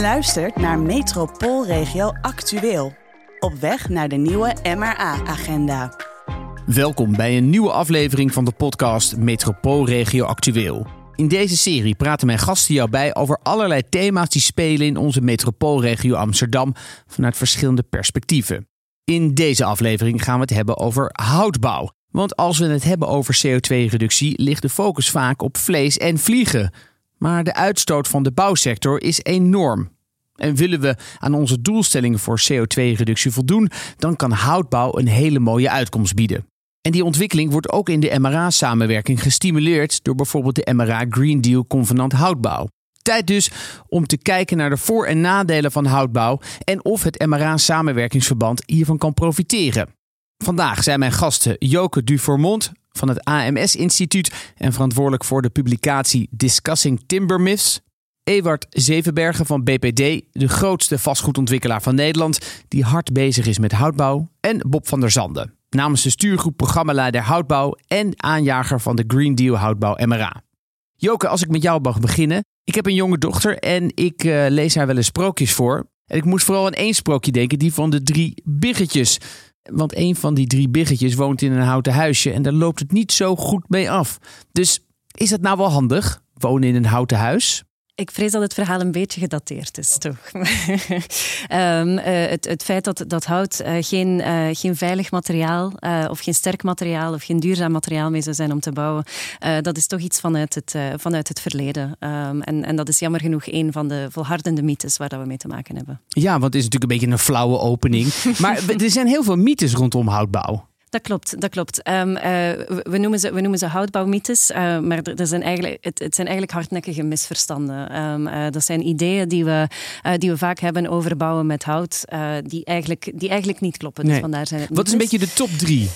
luistert naar Metropoolregio Actueel. Op weg naar de nieuwe MRA-agenda. Welkom bij een nieuwe aflevering van de podcast Metropoolregio Actueel. In deze serie praten mijn gasten jou bij over allerlei thema's die spelen in onze metropoolregio Amsterdam vanuit verschillende perspectieven. In deze aflevering gaan we het hebben over houtbouw. Want als we het hebben over CO2-reductie, ligt de focus vaak op vlees en vliegen. Maar de uitstoot van de bouwsector is enorm. En willen we aan onze doelstellingen voor CO2-reductie voldoen, dan kan houtbouw een hele mooie uitkomst bieden. En die ontwikkeling wordt ook in de MRA-samenwerking gestimuleerd door bijvoorbeeld de MRA Green Deal Convenant Houtbouw. Tijd dus om te kijken naar de voor- en nadelen van houtbouw en of het MRA-samenwerkingsverband hiervan kan profiteren. Vandaag zijn mijn gasten Joke Duformont van het AMS-instituut en verantwoordelijk voor de publicatie Discussing Timber Myths. Ewart Zevenbergen van BPD, de grootste vastgoedontwikkelaar van Nederland, die hard bezig is met houtbouw. En Bob van der Zanden, namens de stuurgroep programmaleider houtbouw en aanjager van de Green Deal Houtbouw MRA. Joke, als ik met jou mag beginnen. Ik heb een jonge dochter en ik uh, lees haar wel eens sprookjes voor. En ik moest vooral aan één sprookje denken, die van de drie biggetjes. Want een van die drie biggetjes woont in een houten huisje en daar loopt het niet zo goed mee af. Dus is dat nou wel handig, wonen in een houten huis? Ik vrees dat het verhaal een beetje gedateerd is, toch? um, uh, het, het, feit dat, dat hout uh, geen, uh, geen veilig materiaal of geen sterk materiaal of geen duurzaam materiaal mee zou zijn om te bouwen, dat is toch iets vanuit het, vanuit het verleden. Um, en, en dat is jammer genoeg een van de volhardende mythes waar dat we mee te maken hebben. Ja, want het is natuurlijk een beetje een flauwe opening. maar er zijn heel veel mythes rondom houtbouw. Dat klopt, dat klopt. Um, uh, we, noemen ze, we noemen ze houtbouwmythes, uh, maar er, er zijn eigenlijk, het, het, zijn eigenlijk hardnekkige misverstanden. Um, uh, dat zijn ideeën die we, die we vaak hebben over bouwen met hout, die, eigenlijk, die eigenlijk niet kloppen. Nee. Dus vandaar zijn het Wat is een beetje de top drie?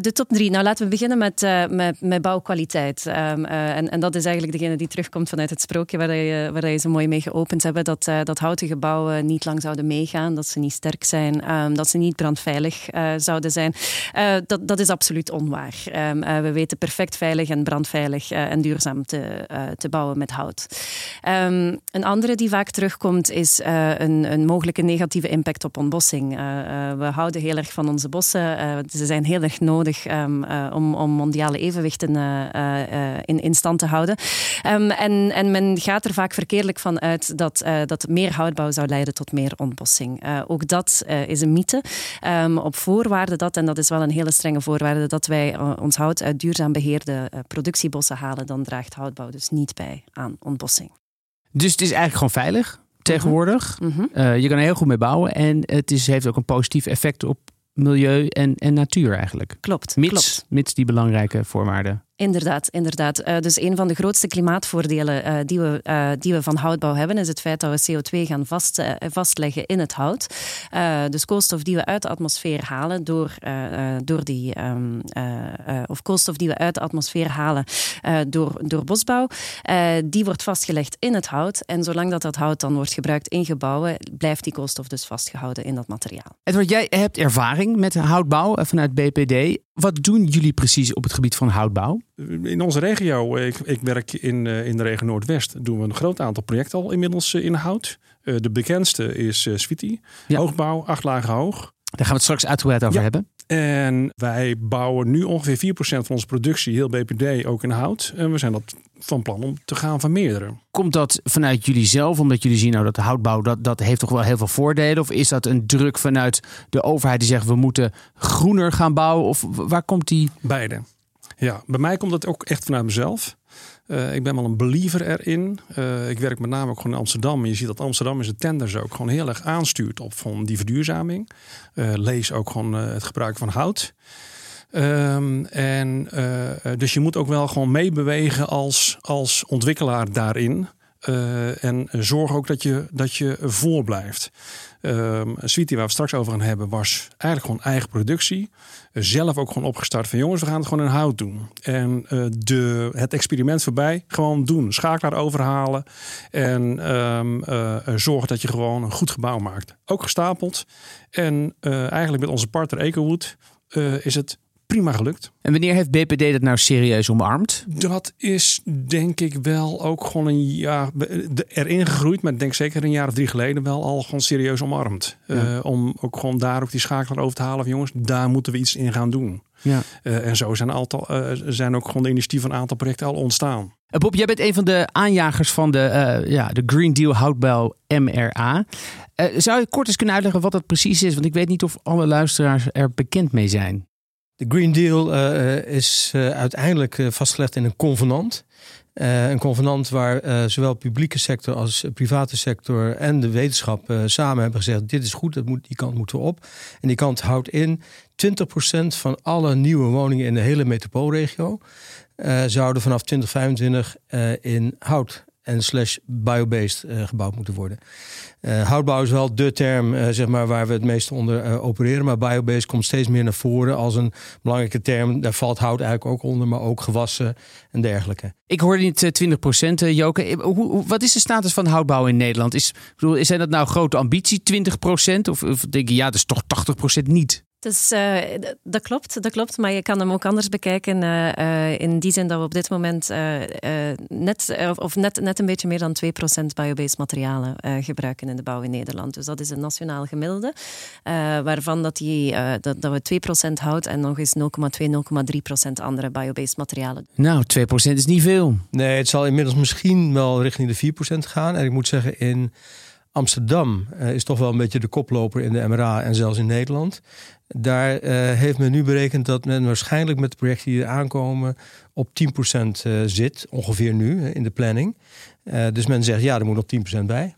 de top drie. Nou, laten we beginnen met, met, met bouwkwaliteit. Um, en, en dat is eigenlijk degene die terugkomt vanuit het sprookje waar je, waar je zo mooi mee geopend hebben. Dat, dat houten gebouwen niet lang zouden meegaan, dat ze niet sterk zijn, dat ze niet brandveilig zouden zijn. Uh, dat, dat, is absoluut onwaar. Um, uh, we weten perfect veilig en brandveilig uh, en duurzaam te, te, bouwen met hout. Um, een andere die vaak terugkomt is een, een, mogelijke negatieve impact op ontbossing. we houden heel erg van onze bossen. ze zijn heel erg nodig um, om, om, mondiale evenwichten in, in, stand te houden. en, en, men gaat er vaak verkeerdelijk van uit dat, dat meer houtbouw zou leiden tot meer ontbossing. ook dat is een mythe. op voorwaarde dat, en dat is wel een hele strenge voorwaarde dat wij uh, ons hout uit duurzaam beheerde uh, productiebossen halen, dan draagt houtbouw dus niet bij aan ontbossing. Dus het is eigenlijk gewoon veilig tegenwoordig. Mm -hmm. uh, je kan er heel goed mee bouwen en het is, heeft ook een positief effect op milieu en, en natuur eigenlijk. Klopt. Mits, klopt. mits die belangrijke voorwaarden. Inderdaad, inderdaad. Uh, dus een van de grootste klimaatvoordelen uh, die, we, uh, die we van houtbouw hebben, is het feit dat we CO2 gaan vast, vastleggen in het hout. dus koolstof die we uit de atmosfeer halen door, door die, um, of koolstof die we uit de atmosfeer halen door, door bosbouw, die wordt vastgelegd in het hout. En zolang dat, dat hout dan wordt gebruikt in gebouwen, blijft die koolstof dus vastgehouden in dat materiaal. Edward, jij hebt ervaring met houtbouw vanuit BPD. Wat doen jullie precies op het gebied van houtbouw? In onze regio, ik, ik werk in, in de regio Noordwest, doen we een groot aantal projecten al inmiddels in hout. De bekendste is Switi, ja. hoogbouw, acht lagen hoog. Daar gaan we het straks uitgebreid over ja. hebben. En wij bouwen nu ongeveer 4% van onze productie, heel BPD, ook in hout. En we zijn dat van plan om te gaan vermeerderen. Komt dat vanuit jullie zelf, omdat jullie zien nou dat de houtbouw, dat, dat heeft toch wel heel veel voordelen? Of is dat een druk vanuit de overheid die zegt we moeten groener gaan bouwen? Of waar komt die? Beide. Ja, bij mij komt dat ook echt vanuit mezelf. Uh, ik ben wel een believer erin. Uh, ik werk met name ook gewoon in Amsterdam. Je ziet dat Amsterdam is de tenders ook gewoon heel erg aanstuurt op van die verduurzaming. Uh, lees ook gewoon het gebruik van hout. Um, en, dus je moet ook wel gewoon meebewegen als, als ontwikkelaar daarin. Uh, en zorg ook dat je, dat je voor blijft. Um, Sweetie, waar we straks over gaan hebben, was eigenlijk gewoon eigen productie. Zelf ook gewoon opgestart van jongens, we gaan het gewoon in hout doen. En uh, de, het experiment voorbij gewoon doen. Schakelaar overhalen. En um, zorgen dat je gewoon een goed gebouw maakt. Ook gestapeld. En eigenlijk met onze partner EcoWood is het prima gelukt. En wanneer heeft BPD dat nou serieus omarmd? Dat is denk ik wel ook gewoon een jaar erin gegroeid. Maar ik denk zeker een jaar of drie geleden wel al gewoon serieus omarmd. Ja. om ook gewoon daar ook die schakelaar over te halen van jongens, daar moeten we iets in gaan doen. Ja. Uh, en zo zijn, aantal, uh, zijn ook gewoon de initiatieven van een aantal projecten al ontstaan. Bob, jij bent een van de aanjagers van de, ja, de Green Deal houtbouw MRA. zou je kort eens kunnen uitleggen wat dat precies is? Want ik weet niet of alle luisteraars er bekend mee zijn. De Green Deal is uiteindelijk vastgelegd in een convenant. een convenant waar zowel publieke sector als private sector en de wetenschap samen hebben gezegd: dit is goed, dat moet, die kant moeten we op. En die kant houdt in 20% van alle nieuwe woningen in de hele metropoolregio uh, zouden vanaf 2025 uh, in hout en slash biobased uh, gebouwd moeten worden. Houtbouw is wel de term zeg maar, waar we het meest onder opereren. Maar biobased komt steeds meer naar voren als een belangrijke term. Daar valt hout eigenlijk ook onder, maar ook gewassen en dergelijke. Ik hoorde niet 20% Joke. Wat is de status van houtbouw in Nederland? Is, bedoel, zijn dat nou grote ambitie, 20%? Of, of denk je, ja, dat is toch 80% niet? Dus uh, dat klopt, dat klopt. Maar je kan hem ook anders bekijken. Uh, uh, in die zin dat we op dit moment net, of net, net een beetje meer dan 2% biobased materialen gebruiken in de bouw in Nederland. Dus dat is een nationaal gemiddelde. waarvan dat, die, dat, dat we 2% hout en nog eens 0,2, 0,3% andere biobased materialen. Nou, 2% is niet veel. Nee, het zal inmiddels misschien wel richting de 4% gaan. En ik moet zeggen, in Amsterdam is toch wel een beetje de koploper in de MRA en zelfs in Nederland. Daar uh, heeft men nu berekend dat men waarschijnlijk met de projecten die er aankomen op 10% uh, zit, ongeveer nu in de planning. Dus men zegt ja, er moet nog 10% bij.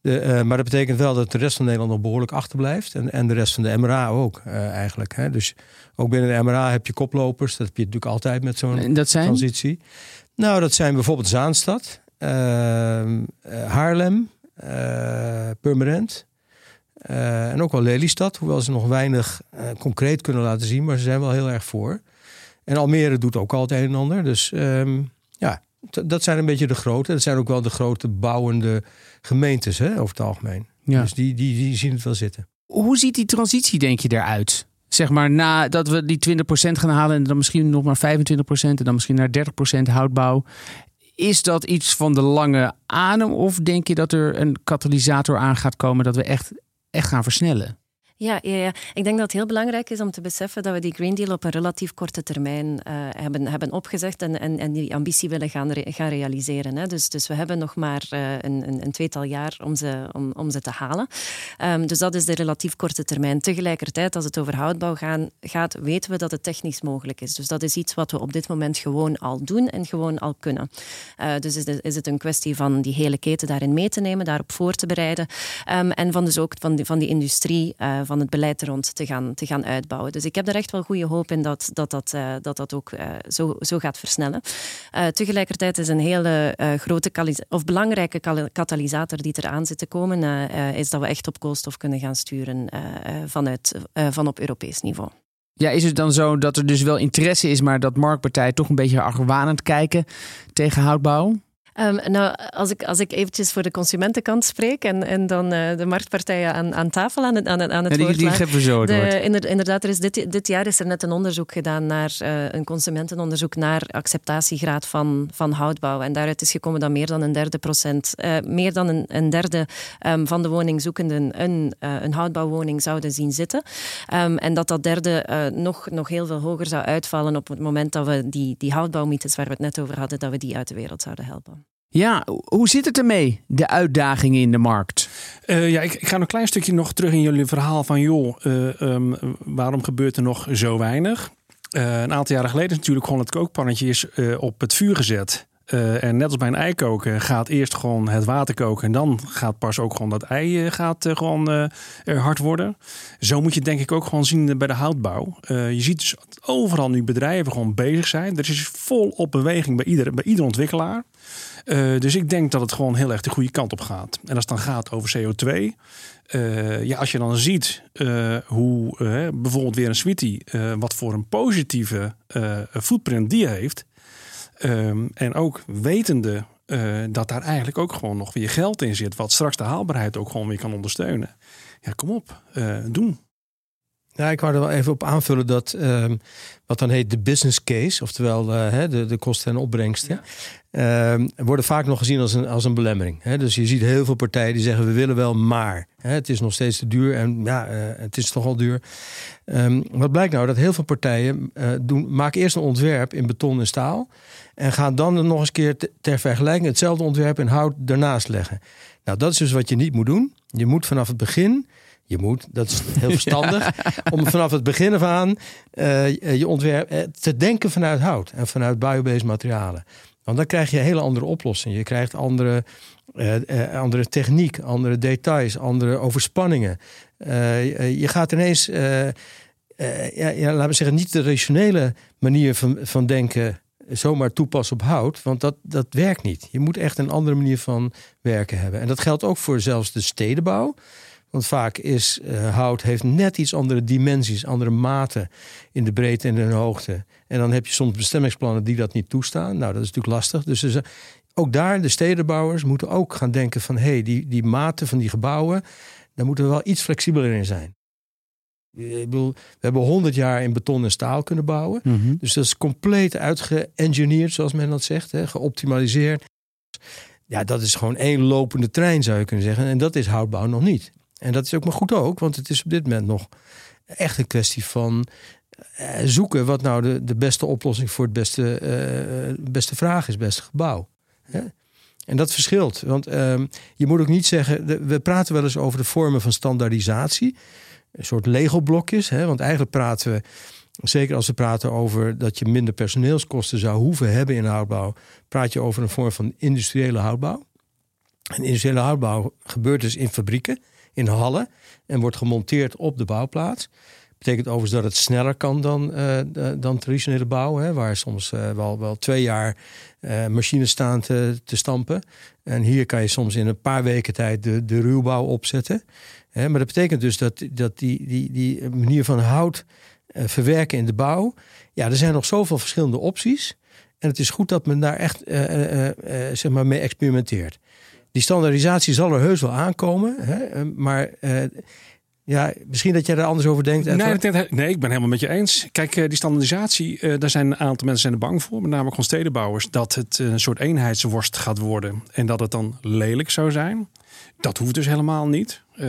De, maar dat betekent wel dat de rest van Nederland nog behoorlijk achterblijft. En, en de rest van de MRA ook eigenlijk. Hè. Dus ook binnen de MRA heb je koplopers. Dat heb je natuurlijk altijd met zo'n transitie. Nou, dat zijn bijvoorbeeld Zaanstad, Haarlem, Purmerend. Uh, en ook wel Lelystad, hoewel ze nog weinig uh, concreet kunnen laten zien, maar ze zijn wel heel erg voor. En Almere doet ook al het een en ander. Dus um, ja, dat zijn een beetje de grote. Dat zijn ook wel de grote bouwende gemeentes hè, over het algemeen. Ja. Dus die, die, die zien het wel zitten. Hoe ziet die transitie, denk je, eruit? Zeg maar nadat we die 20% gaan halen en dan misschien nog maar 25% en dan misschien naar 30% houtbouw. Is dat iets van de lange adem of denk je dat er een katalysator aan gaat komen dat we echt echt gaan versnellen. Ja, ja, ik denk dat het heel belangrijk is om te beseffen dat we die Green Deal op een relatief korte termijn uh, hebben, hebben opgezegd en, en, en, die ambitie willen gaan, gaan realiseren. Hè. Dus, dus we hebben nog maar uh, een, een, een, tweetal jaar om ze, om, om ze te halen. Um, dus dat is de relatief korte termijn. Tegelijkertijd, als het over houtbouw gaat, weten we dat het technisch mogelijk is. Dus dat is iets wat we op dit moment gewoon al doen en gewoon al kunnen. Uh, dus is, is het een kwestie van die hele keten daarin mee te nemen, daarop voor te bereiden. Um, en van dus ook van die, van die industrie van het beleid rond te gaan, te gaan uitbouwen. Dus ik heb er echt wel goede hoop in dat dat, dat, uh, dat, dat ook uh, zo, zo gaat versnellen. Uh, tegelijkertijd is een hele grote of belangrijke katalysator die eraan zit te komen, is dat we echt op koolstof kunnen gaan sturen vanuit, van op Europees niveau. Ja, is het dan zo dat er dus wel interesse is, maar dat marktpartijen toch een beetje argwanend kijken tegen houtbouw? Um, nou, als ik, als ik eventjes voor de consumentenkant spreek en, en dan uh, de marktpartijen aan, aan tafel aan het, aan, aan het ja, die, die geven zo de, Inderdaad, er is dit, dit jaar is er net een onderzoek gedaan naar uh, een consumentenonderzoek naar acceptatiegraad van, van houtbouw. En daaruit is gekomen dat meer dan een derde procent, uh, meer dan een, een derde um, van de woningzoekenden een, een houtbouwwoning zouden zien zitten. Um, en dat dat derde nog, nog heel veel hoger zou uitvallen op het moment dat we die, die houtbouwmythes waar we het net over hadden, dat we die uit de wereld zouden helpen. Ja, hoe zit het ermee, de uitdagingen in de markt? Uh, ja, ik, ik, ga een klein stukje nog terug in jullie verhaal van... joh, uh, um, waarom gebeurt er nog zo weinig? Uh, een aantal jaren geleden is natuurlijk gewoon het kookpannetje is, op het vuur gezet. en net als bij een ei koken gaat eerst gewoon het water koken... en dan gaat pas ook gewoon dat ei gaat, gewoon, hard worden. Zo moet je denk ik ook gewoon zien bij de houtbouw. je ziet dus overal nu bedrijven gewoon bezig zijn. Er is volop beweging bij ieder, bij ieder ontwikkelaar. Uh, dus ik denk dat het gewoon heel erg de goede kant op gaat. En als het dan gaat over CO2. Uh, eh, ja, als je dan ziet uh, hoe bijvoorbeeld weer een Sweetie, wat voor een positieve footprint die heeft. Um, en ook wetende dat daar eigenlijk ook gewoon nog weer geld in zit, wat straks de haalbaarheid ook gewoon weer kan ondersteunen. Ja, kom op, doen. Ja, ik wou er wel even op aanvullen dat ehm, wat dan heet de business case, oftewel uh, de, de kosten en opbrengsten, ehm, worden vaak nog gezien als een, als een belemmering. Hè? Dus je ziet heel veel partijen die zeggen we willen wel, maar hè, het is nog steeds te duur en ja, uh, het is toch al duur. Um, wat blijkt nou? Dat heel veel partijen uh, doen, maken eerst een ontwerp in beton en staal en gaan dan nog eens keer ter vergelijking hetzelfde ontwerp in hout ernaast leggen. Nou, dat is dus wat je niet moet doen. Je moet vanaf het begin je moet, dat is heel verstandig, om vanaf het begin af aan uh, je ontwerp uh, te denken vanuit hout en vanuit biobased materialen. Want dan krijg je hele andere oplossing. Je krijgt andere, uh, andere techniek, andere details, andere overspanningen. je gaat ineens, ja, ja, laten we zeggen, niet de rationele manier van, van denken zomaar toepassen op hout, want dat, dat werkt niet. Je moet echt een andere manier van werken hebben. En dat geldt ook voor zelfs de stedenbouw. Want vaak is uh, hout heeft net iets andere dimensies, andere maten in de breedte en de hoogte. En dan heb je soms bestemmingsplannen die dat niet toestaan. Nou, dat is natuurlijk lastig. Dus er, ook daar, de stedenbouwers moeten ook gaan denken van... hé, hey, die, die maten van die gebouwen, daar moeten we wel iets flexibeler in zijn. Ik bedoel, we hebben honderd jaar in beton en staal kunnen bouwen. Mm -hmm. Dus dat is compleet uitgeëngineerd, zoals men dat zegt. Hè, geoptimaliseerd. Ja, dat is gewoon één lopende trein, zou je kunnen zeggen. En dat is houtbouw nog niet. En dat is ook maar goed ook, want het is op dit moment nog echt een kwestie van uh, zoeken wat nou de, de beste oplossing voor het beste, uh, beste vraag is, beste gebouw. Ja? En dat verschilt. Want uh, je moet ook niet zeggen, we praten wel eens over de vormen van standaardisatie. Een soort Lego-blokjes. Hè? Want eigenlijk praten we, zeker als we praten over dat je minder personeelskosten zou hoeven hebben in houtbouw, praat je over een vorm van industriële houtbouw. En industriële houtbouw gebeurt dus in fabrieken in hallen en wordt gemonteerd op de bouwplaats. Betekent overigens dat het sneller kan dan, uh, dan traditionele bouw, hè, waar soms uh, wel, wel twee jaar uh, machines staan te, te, stampen. En hier kan je soms in een paar weken tijd de, de ruwbouw opzetten. Hè, maar dat betekent dus dat, dat die, die, die manier van hout verwerken in de bouw, ja, er zijn nog zoveel verschillende opties. En het is goed dat men daar echt zeg maar mee experimenteert die standaardisatie zal er heus wel aankomen. Hè? Maar uh, ja, misschien dat jij er anders over denkt. Nee, nee, ik ben helemaal met je eens. Kijk, eh, die standaardisatie, uh, daar zijn een aantal mensen zijn er bang voor. Met name gewoon stedenbouwers. Dat het een soort eenheidsworst gaat worden. En dat het dan lelijk zou zijn. Dat hoeft dus helemaal niet. Uh,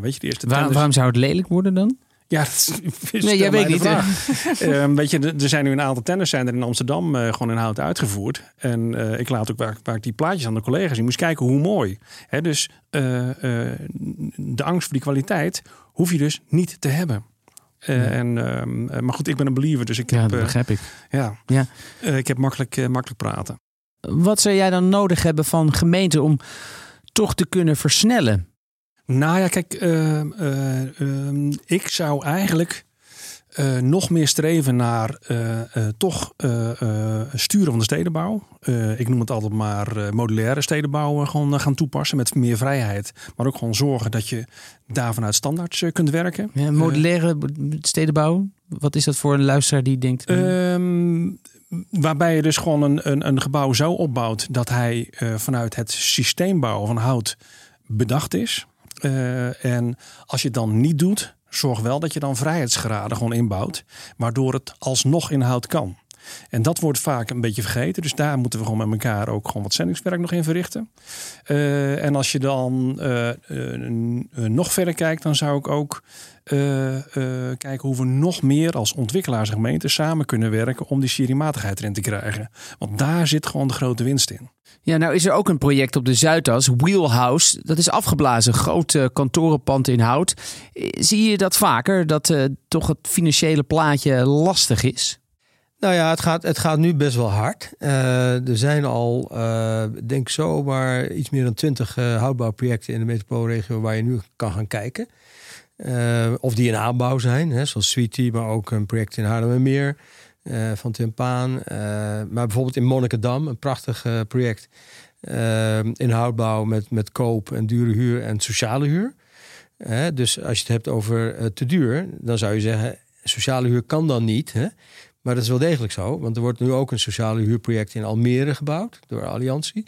weet je, de eerste Waar, waarom zou het lelijk worden dan? Ja, dat is nee, jij weet niet. uh, weet je, er zijn nu een aantal zijn er in Amsterdam uh, gewoon in hout uitgevoerd. En uh, ik laat ook waar, waar ik die plaatjes aan de collega's zien. Moest kijken hoe mooi. Hè, dus de angst voor die kwaliteit hoef je dus niet te hebben. Ja. En, ehm, maar goed, ik ben een believer, dus ik ja, heb. dat begrijp ik. Ja, ja. ik heb makkelijk, makkelijk praten. Wat zou jij dan nodig hebben van gemeenten om toch te kunnen versnellen? Nou ja, kijk, uh, uh, uh, ik zou eigenlijk nog meer streven naar toch sturen van de stedenbouw. ik noem het altijd maar modulaire stedenbouw gewoon gaan toepassen met meer vrijheid. Maar ook gewoon zorgen dat je daar vanuit standaards kunt werken. Ja, modulaire stedenbouw, wat is dat voor een luisteraar die denkt... Um, waarbij je dus gewoon een, een, een, gebouw zo opbouwt dat hij vanuit het systeembouw van hout bedacht is. Uh, en als je het dan niet doet, zorg wel dat je dan vrijheidsgraden gewoon inbouwt, waardoor het alsnog inhoud kan. En dat wordt vaak een beetje vergeten. Dus daar moeten we gewoon met elkaar ook gewoon wat zendingswerk nog in verrichten. Uh, en als je dan uh, nog verder kijkt, dan zou ik ook kijken hoe we nog meer als ontwikkelaars en gemeenten samen kunnen werken om die seriematigheid erin te krijgen. Want daar zit gewoon de grote winst in. Ja, nou is er ook een project op de Zuidas, Wheelhouse. Dat is afgeblazen, grote kantorenpand in hout. Zie je dat vaker, dat uh, toch het financiële plaatje lastig is? Nou ja, het gaat, het gaat nu best wel hard. Uh, er zijn al, uh, denk zo, maar iets meer dan twintig houtbouwprojecten in de metropoolregio waar je nu kan gaan kijken. of die in aanbouw zijn, hè, zoals Sweetie, maar ook een project in Haarlemmermeer. Van Timpaan. Maar bijvoorbeeld in Monnikendam, een prachtig project in houtbouw met, met koop en dure huur en sociale huur. dus als je het hebt over te duur, dan zou je zeggen, sociale huur kan dan niet. Hè? Maar dat is wel degelijk zo, want er wordt nu ook een sociale huurproject in Almere gebouwd door Alliantie.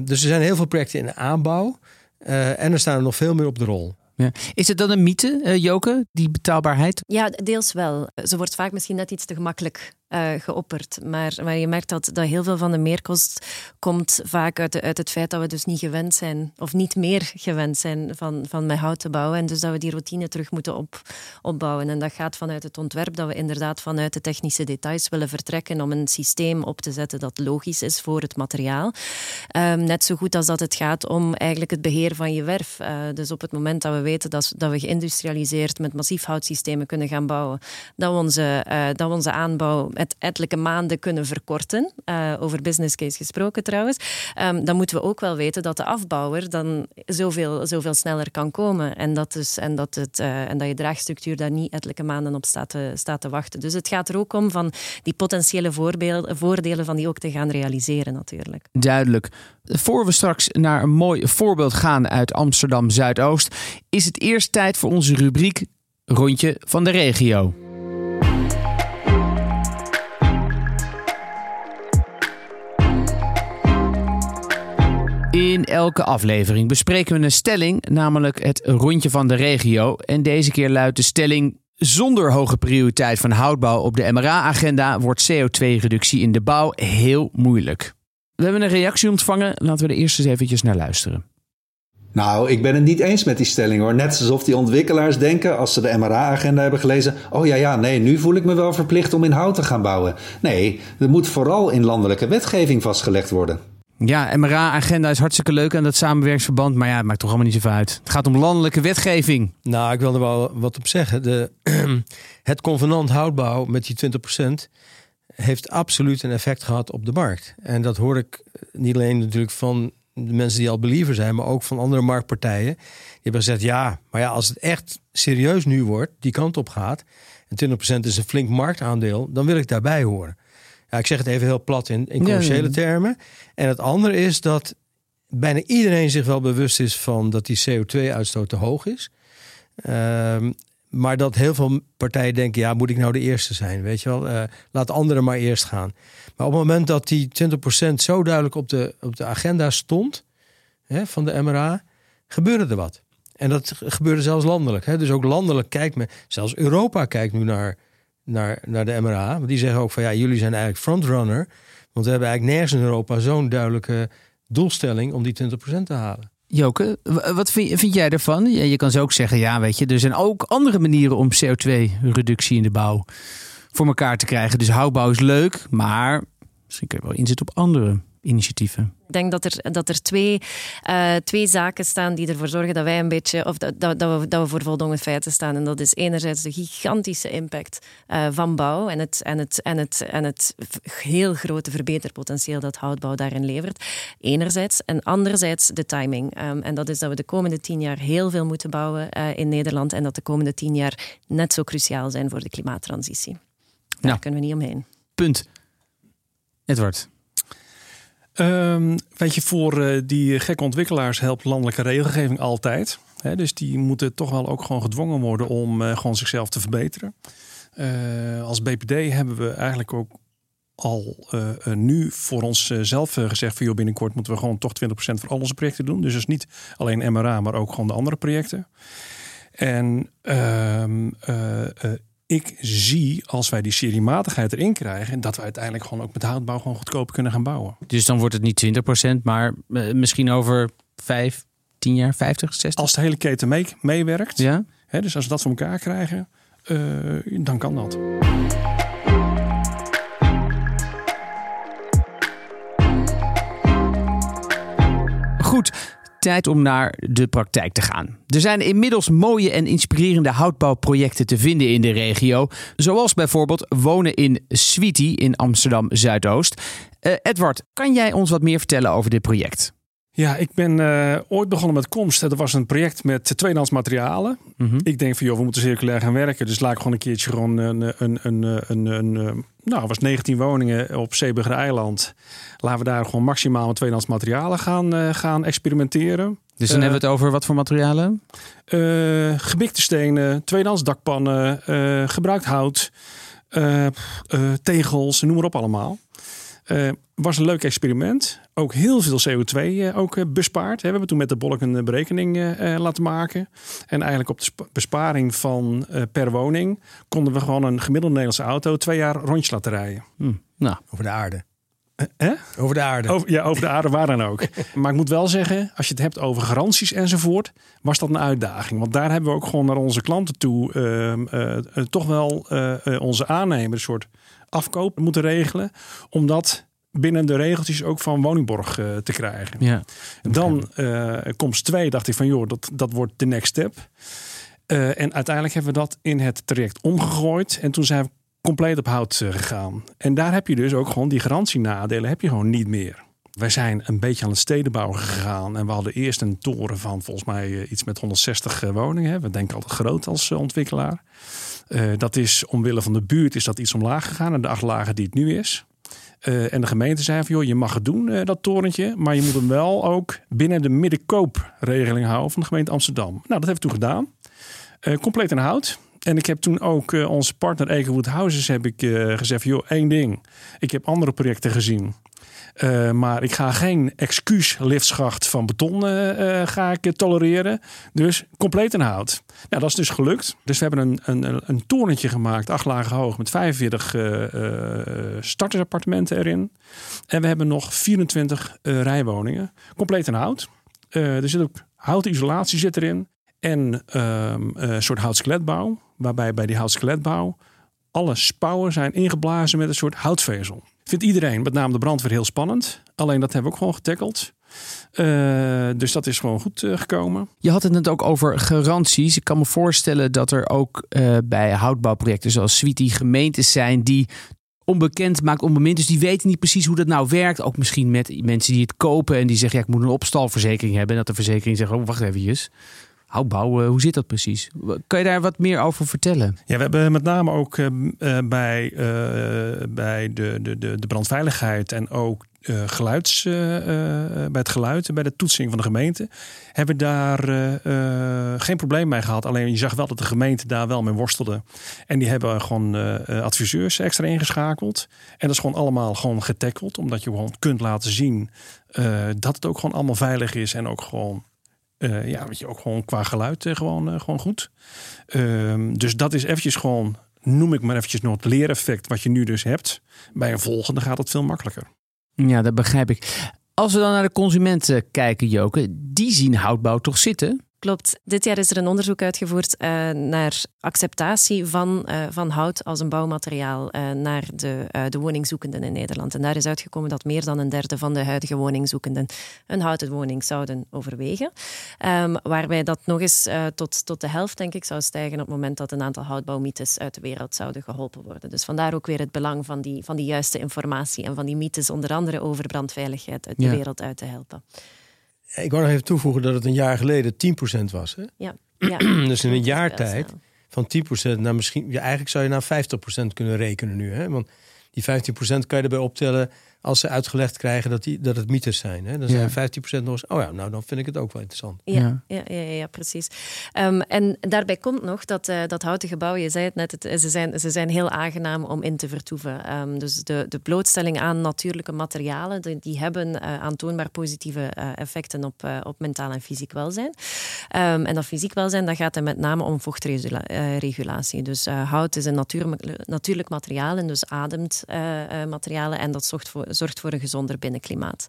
dus er zijn heel veel projecten in aanbouw en er staan er nog veel meer op de rol. Ja. Is het dan een mythe, uh, Joke, die betaalbaarheid? Ja, deels wel. Ze wordt vaak misschien net iets te gemakkelijk uh, geopperd. Maar, je merkt dat, dat heel veel van de meerkost komt vaak uit, uit het feit dat we dus niet gewend zijn, of niet meer gewend zijn van, van met hout te bouwen. En dus dat we die routine terug moeten op, opbouwen. En dat gaat vanuit het ontwerp dat we inderdaad vanuit de technische details willen vertrekken om een systeem op te zetten dat logisch is voor het materiaal. Um, net zo goed als dat het gaat om eigenlijk het beheer van je werf. Uh, dus op het moment dat we weten dat, dat we geïndustrialiseerd met massief houtsystemen kunnen gaan bouwen, dat onze, uh, dat we onze aanbouw met ettelijke maanden kunnen verkorten, uh, over business case gesproken trouwens, um, dan moeten we ook wel weten dat de afbouwer dan zoveel, zoveel sneller kan komen. En dat, dus, en, dat het, uh, en dat je draagstructuur daar niet ettelijke maanden op staat te, staat te wachten. Dus het gaat er ook om van die potentiële voordelen van die ook te gaan realiseren natuurlijk. Duidelijk. Voor we straks naar een mooi voorbeeld gaan uit Amsterdam Zuidoost, is het eerst tijd voor onze rubriek Rondje van de regio. In elke aflevering bespreken we een stelling, namelijk het rondje van de regio. En deze keer luidt de stelling: zonder hoge prioriteit van houtbouw op de MRA-agenda wordt CO2-reductie in de bouw heel moeilijk. We hebben een reactie ontvangen. Laten we er eerst eens eventjes naar luisteren. Nou, ik ben het niet eens met die stelling hoor. Net alsof die ontwikkelaars denken, als ze de MRA-agenda hebben gelezen: oh ja, ja, nee, nu voel ik me wel verplicht om in hout te gaan bouwen. Nee, er moet vooral in landelijke wetgeving vastgelegd worden. Ja, MRA-agenda is hartstikke leuk en dat samenwerksverband. Maar ja, het maakt toch allemaal niet zoveel uit. Het gaat om landelijke wetgeving. Nou, ik wil er wel wat op zeggen. De, het convenant houtbouw met die 20% heeft absoluut een effect gehad op de markt. En dat hoor ik niet alleen natuurlijk van de mensen die al believer zijn, maar ook van andere marktpartijen. Die hebben gezegd, ja, maar ja, als het echt serieus nu wordt, die kant op gaat, en 20% is een flink marktaandeel, dan wil ik daarbij horen. Ja, ik zeg het even heel plat in, in commerciële termen. En het andere is dat bijna iedereen zich wel bewust is van dat die CO2-uitstoot te hoog is. Um, maar dat heel veel partijen denken, ja, moet ik nou de eerste zijn? Weet je wel, uh, laat anderen maar eerst gaan. Maar op het moment dat die 20% zo duidelijk op de, op de agenda stond hè, van de MRA, gebeurde er wat. En dat gebeurde zelfs landelijk. Hè. Dus ook landelijk kijkt men, zelfs Europa kijkt nu naar naar, naar de MRA. Want die zeggen ook van ja, jullie zijn eigenlijk frontrunner. Want we hebben eigenlijk nergens in Europa zo'n duidelijke doelstelling om die 20% te halen. Joke, wat vind, jij ervan? Je, kan zo ook zeggen, ja, weet je, er zijn ook andere manieren om CO2-reductie in de bouw voor elkaar te krijgen. Dus houtbouw is leuk, maar misschien kun je wel inzetten op andere initiatieven. Ik denk dat er, dat er twee, uh, twee zaken staan die ervoor zorgen dat wij een beetje, of dat, dat, dat, we, dat we voor voldongen feiten staan. En dat is enerzijds de gigantische impact uh, van bouw en het, en, het, en, het, en het heel grote verbeterpotentieel dat houtbouw daarin levert. Enerzijds. En anderzijds de timing. Um, en dat is dat we de komende tien jaar heel veel moeten bouwen uh, in Nederland. En dat de komende tien jaar net zo cruciaal zijn voor de klimaattransitie. Daar kunnen we niet omheen. Punt. Edward. Um, weet je, voor uh, die gekke ontwikkelaars helpt landelijke regelgeving altijd. Dus die moeten toch wel ook gewoon gedwongen worden om uh, gewoon zichzelf te verbeteren. Uh, als BPD hebben we eigenlijk ook al nu voor onszelf gezegd van joh, binnenkort moeten we gewoon toch 20% voor al onze projecten doen. Dus dus niet alleen MRA, maar ook gewoon de andere projecten. En ehm, ik zie als wij die seriematigheid erin krijgen, dat we uiteindelijk gewoon ook met houtbouw gewoon goedkoper kunnen gaan bouwen. Dus dan wordt het niet 20%, maar uh, misschien over 5, 10 jaar, 50, 60? Als de hele keten mee, meewerkt, ja? Hè, dus als we dat voor elkaar krijgen, uh, dan kan dat. Goed, tijd om naar de praktijk te gaan. Er zijn inmiddels mooie en inspirerende houtbouwprojecten te vinden in de regio. Zoals bijvoorbeeld wonen in Sweetie in Amsterdam Zuidoost. Uh, Edward, kan jij ons wat meer vertellen over dit project? Ja, ik ben uh, ooit begonnen met komst. Dat was een project met tweedehands materialen. Mm -hmm. Ik denk van, joh, we moeten circulair gaan werken. Dus laat ik gewoon een keertje gewoon een, een, een, een, een nou, was 19 woningen op Zeeburger Eiland. Laten we daar gewoon maximaal met tweedehands materialen gaan, uh, gaan experimenteren. Dus dan uh, hebben we het over wat voor materialen? Gebikte stenen, tweedehands dakpannen, gebruikt hout, tegels, noem maar op allemaal. Uh, was een leuk experiment. Ook heel veel CO2 uh, ook bespaard. We hebben toen met de Bolk een berekening laten maken. En eigenlijk op de besparing van per woning konden we gewoon een gemiddelde Nederlandse auto twee jaar rondjes laten rijden. Hm. Nou, over de aarde. Eh? Over de aarde. Over, ja, over de aarde, waar dan ook. maar ik moet wel zeggen, als je het hebt over garanties enzovoort, was dat een uitdaging. Want daar hebben we ook gewoon naar onze klanten toe uh, toch wel uh, onze aannemers een soort afkoop moeten regelen. Omdat binnen de regeltjes ook van woningborg te krijgen. Ja, dan komst 2 dacht ik van joh, dat, dat wordt de next step. en uiteindelijk hebben we dat in het traject omgegooid. En toen zijn we compleet op hout eh, gegaan. En daar heb je dus ook gewoon die garantienadelen heb je gewoon niet meer. Wij zijn een beetje aan het stedenbouw gegaan. En we hadden eerst een toren van volgens mij eh, iets met 160 eh, woningen. We denken altijd groot als ontwikkelaar. Dat is omwille van de buurt is dat iets omlaag gegaan. En de acht lagen die het nu is. en de gemeente zei van joh, je mag het doen, dat torentje. Maar je moet hem wel ook binnen de middenkoopregeling houden van de gemeente Amsterdam. Nou, dat hebben we toen gedaan. compleet in hout. En ik heb toen ook uh, onze partner Ekenwood Houses heb ik uh, gezegd: joh, één ding. Ik heb andere projecten gezien. Uh, maar ik ga geen excuus liftschacht van beton ga ik tolereren. Dus compleet in hout. Nou, dat is dus gelukt. Dus we hebben een, een, een torentje gemaakt, acht lagen hoog, met 45 startersappartementen erin. En we hebben nog 24 rijwoningen. Compleet in hout. er zit ook houtisolatie zit erin. En um, een soort houtskeletbouw waarbij bij die houtskeletbouw alle spouwen zijn ingeblazen met een soort houtvezel. Vindt iedereen, met name de brandweer, heel spannend. Alleen dat hebben we ook gewoon getackeld. Uh, dus dat is gewoon goed uh, gekomen. Je had het net ook over garanties. Ik kan me voorstellen dat er ook uh, bij houtbouwprojecten zoals Sweetie gemeentes zijn die onbekend maakt, onbemind. Dus die weten niet precies hoe dat nou werkt. Ook misschien met mensen die het kopen en die zeggen: ja, ik moet een opstalverzekering hebben. En dat de verzekering zegt: oh, wacht even houtbouw, hoe zit dat precies? Kan je daar wat meer over vertellen? Ja, we hebben met name ook uh, bij, uh, bij de, de, de, brandveiligheid en ook uh, geluids, bij het geluid bij de toetsing van de gemeente hebben daar geen probleem mee gehad. Alleen je zag wel dat de gemeente daar wel mee worstelde. En die hebben gewoon adviseurs extra ingeschakeld. En dat is gewoon allemaal gewoon getackeld. Omdat je gewoon kunt laten zien dat het ook gewoon allemaal veilig is. En ook gewoon uh, ja, weet je, ook gewoon qua geluid uh, gewoon, uh, gewoon goed. Ehm, dus dat is eventjes gewoon, noem ik maar eventjes nog het leereffect wat je nu dus hebt. Bij een volgende gaat het veel makkelijker. Ja, dat begrijp ik. Als we dan naar de consumenten kijken, Joke, die zien houtbouw toch zitten? Klopt. Dit jaar is er een onderzoek uitgevoerd uh, naar acceptatie van, uh, van hout als een bouwmateriaal uh, naar de, de woningzoekenden in Nederland. En daar is uitgekomen dat meer dan een derde van de huidige woningzoekenden een houten woning zouden overwegen. Um, waarbij dat nog eens tot, tot de helft, denk ik, zou stijgen op het moment dat een aantal houtbouwmythes uit de wereld zouden geholpen worden. Dus vandaar ook weer het belang van die, van die juiste informatie en van die mythes, onder andere over brandveiligheid, uit de ja. wereld uit te helpen. Ik wou nog even toevoegen dat het een jaar geleden 10% was. Hè? Ja. ja. dus in een jaar tijd van 10% naar misschien... Ja, eigenlijk zou je naar 50% kunnen rekenen nu. Hè? Want die 15% kan je erbij optellen als ze uitgelegd krijgen dat, die, dat het mythes zijn. Hè? Dan zijn 15% nog eens, oh ja, nou dan vind ik het ook wel interessant. Ja, ja. ja, ja, precies. Um, en daarbij komt nog dat, uh, dat houten gebouwen, je zei het net, het, ze, zijn, ze zijn heel aangenaam om in te vertoeven. Um, dus de, de blootstelling aan natuurlijke materialen, die, die hebben uh, aantoonbaar positieve uh, effecten op, op mentaal en fysiek welzijn. Um, en dat fysiek welzijn, dat gaat er met name om vochtregulatie. Dus hout is een natuur, natuurlijk materiaal en dus ademt materialen en dat zorgt voor zorgt voor een gezonder binnenklimaat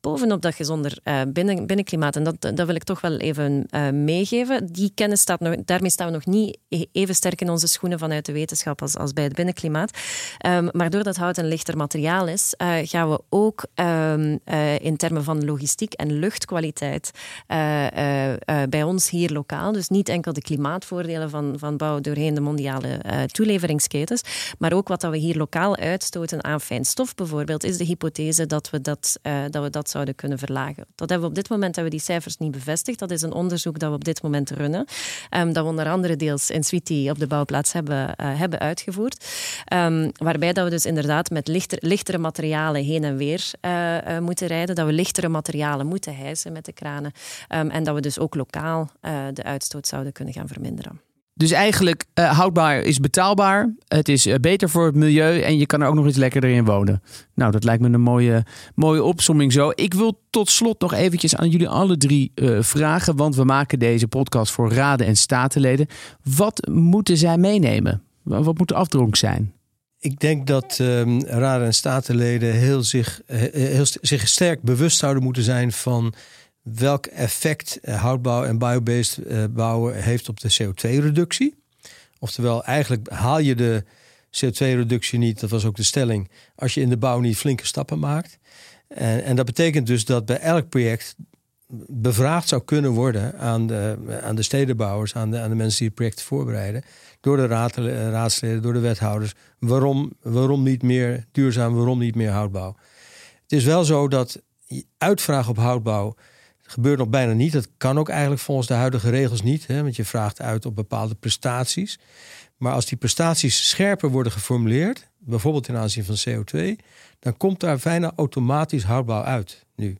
bovenop dat gezonder uh, binnen, binnenklimaat. En dat, dat wil ik toch wel even uh, meegeven. Die kennis staat nog, daarmee staan we nog niet e-, even sterk in onze schoenen vanuit de wetenschap als, als bij het binnenklimaat. Um, maar doordat hout een lichter materiaal is, uh, gaan we ook um, in termen van logistiek en luchtkwaliteit bij ons hier lokaal, dus niet enkel de klimaatvoordelen van, van bouw doorheen de mondiale toeleveringsketens, maar ook wat dat we hier lokaal uitstoten aan fijnstof bijvoorbeeld, is de hypothese dat we dat, dat, we dat zouden kunnen verlagen. Dat hebben we op dit moment hebben we die cijfers niet bevestigd. Dat is een onderzoek dat we op dit moment runnen. Um, dat we onder andere deels in Sweetie op de bouwplaats hebben, uh, hebben uitgevoerd. Um, waarbij dat we dus inderdaad met lichter, lichtere materialen heen en weer uh, uh, moeten rijden. Dat we lichtere materialen moeten hijsen met de kranen. Um, en dat we dus ook lokaal de uitstoot zouden kunnen gaan verminderen. Dus eigenlijk, uh, houdbaar is betaalbaar. Het is uh, beter voor het milieu en je kan er ook nog iets lekkerder in wonen. Nou, dat lijkt me een mooie, mooie opsomming zo. Ik wil tot slot nog eventjes aan jullie alle drie uh, vragen. Want we maken deze podcast voor raden en statenleden. Wat moeten zij meenemen? Wat moet de afdronk zijn? Ik denk dat um, raden en statenleden heel zich, heel, zich sterk bewust zouden moeten zijn van welk effect eh, houtbouw en biobased eh, bouwen heeft op de CO2-reductie. Oftewel, eigenlijk haal je de CO2-reductie niet, dat was ook de stelling, als je in de bouw niet flinke stappen maakt. En, en dat betekent dus dat bij elk project bevraagd zou kunnen worden aan de, aan de stedenbouwers, aan de, aan de mensen die het project voorbereiden, door de raad, raadsleden, door de wethouders, waarom, waarom niet meer duurzaam, waarom niet meer houtbouw. Het is wel zo dat uitvraag op houtbouw gebeurt nog bijna niet. Dat kan ook eigenlijk volgens de huidige regels niet, hè, want je vraagt uit op bepaalde prestaties. Maar als die prestaties scherper worden geformuleerd, bijvoorbeeld ten aanzien van CO2, dan komt daar bijna automatisch houtbouw uit nu.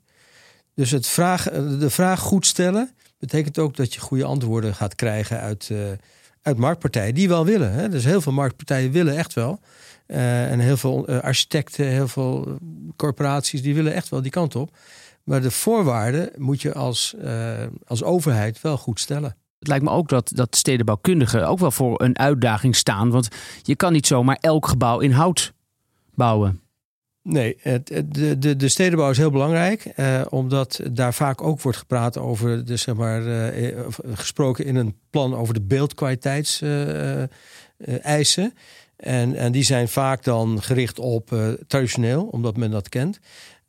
Dus het vraag, de vraag goed stellen betekent ook dat je goede antwoorden gaat krijgen uit, uh, uit marktpartijen die wel willen. Hè. Dus heel veel marktpartijen willen echt wel. Uh, en heel veel architecten, heel veel corporaties, die willen echt wel die kant op. Maar de voorwaarden moet je als, uh, als overheid wel goed stellen. Het lijkt me ook dat, dat stedenbouwkundigen ook wel voor een uitdaging staan. Want je kan niet zomaar elk gebouw in hout bouwen. Nee, het, de, de, de stedenbouw is heel belangrijk, eh, omdat daar vaak ook wordt gepraat over, de, zeg maar, uh, gesproken in een plan over de beeldkwaliteitseisen. en, en die zijn vaak dan gericht op traditioneel, omdat men dat kent.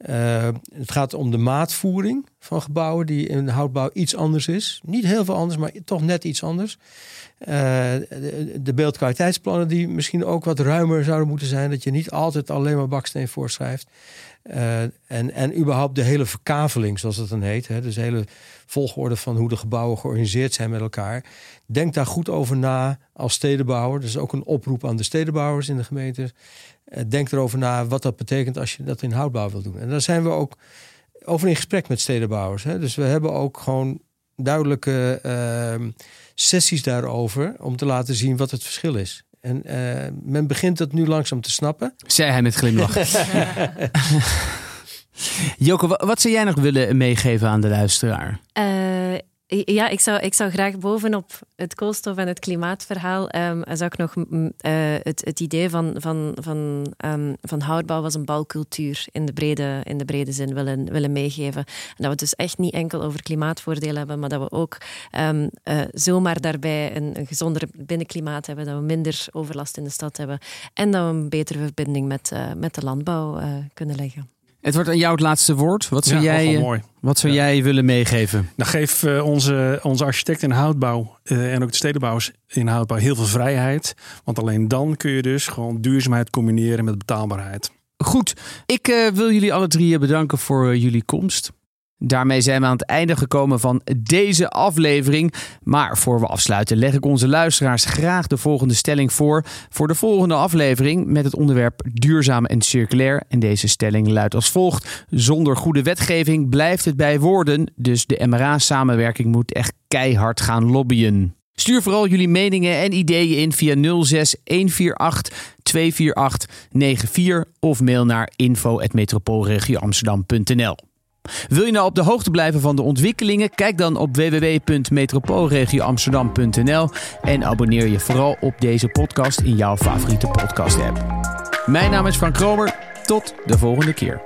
Uh, het gaat om de maatvoering van gebouwen die in houtbouw iets anders is. Niet heel veel anders, maar toch net iets anders. De, de, beeldkwaliteitsplannen die misschien ook wat ruimer zouden moeten zijn. Dat je niet altijd alleen maar baksteen voorschrijft. Uh, en, en überhaupt de hele verkaveling, zoals dat dan heet. Hè, dus de hele volgorde van hoe de gebouwen georganiseerd zijn met elkaar. Denk daar goed over na als stedenbouwer. Dat is ook een oproep aan de stedenbouwers in de gemeente. Uh, denk erover na wat dat betekent als je dat in houtbouw wil doen. En daar zijn we ook over in gesprek met stedenbouwers. Hè. Dus we hebben ook gewoon duidelijke uh, sessies daarover om te laten zien wat het verschil is. En uh, men begint het nu langzaam te snappen. Zei hij met glimlach. Joko, wat zou jij nog willen meegeven aan de luisteraar? Uh, ja, ik zou, ik zou graag bovenop het koolstof- en het klimaatverhaal um, zou ik nog uh, het, het idee van, van, van, um, van houtbouw als een bouwcultuur in de brede, in de brede zin willen, willen meegeven. En dat we het dus echt niet enkel over klimaatvoordelen hebben, maar dat we ook um, uh, zomaar daarbij een, gezonder binnenklimaat hebben, dat we minder overlast in de stad hebben en dat we een betere verbinding met, uh, met de landbouw kunnen leggen. Het wordt aan jou het laatste woord. Wat zou, ja, jij, mooi. Wat zou ja. jij willen meegeven? Nou, geef uh, onze, onze architect in houtbouw uh, en ook de stedenbouwers in houtbouw heel veel vrijheid. Want alleen dan kun je dus gewoon duurzaamheid combineren met betaalbaarheid. Goed, ik uh, wil jullie alle drie bedanken voor jullie komst. Daarmee zijn we aan het einde gekomen van deze aflevering. Maar voor we afsluiten, leg ik onze luisteraars graag de volgende stelling voor. Voor de volgende aflevering met het onderwerp duurzaam en circulair. En deze stelling luidt als volgt: Zonder goede wetgeving blijft het bij woorden. Dus de MRA-samenwerking moet echt keihard gaan lobbyen. Stuur vooral jullie meningen en ideeën in via 06 148 248 94 of mail naar info@metropoolregioamsterdam.nl. Wil je nou op de hoogte blijven van de ontwikkelingen? Kijk dan op www.metropoolregioamsterdam.nl en abonneer je vooral op deze podcast in jouw favoriete podcast app. Mijn naam is Frank Kromer. Tot de volgende keer.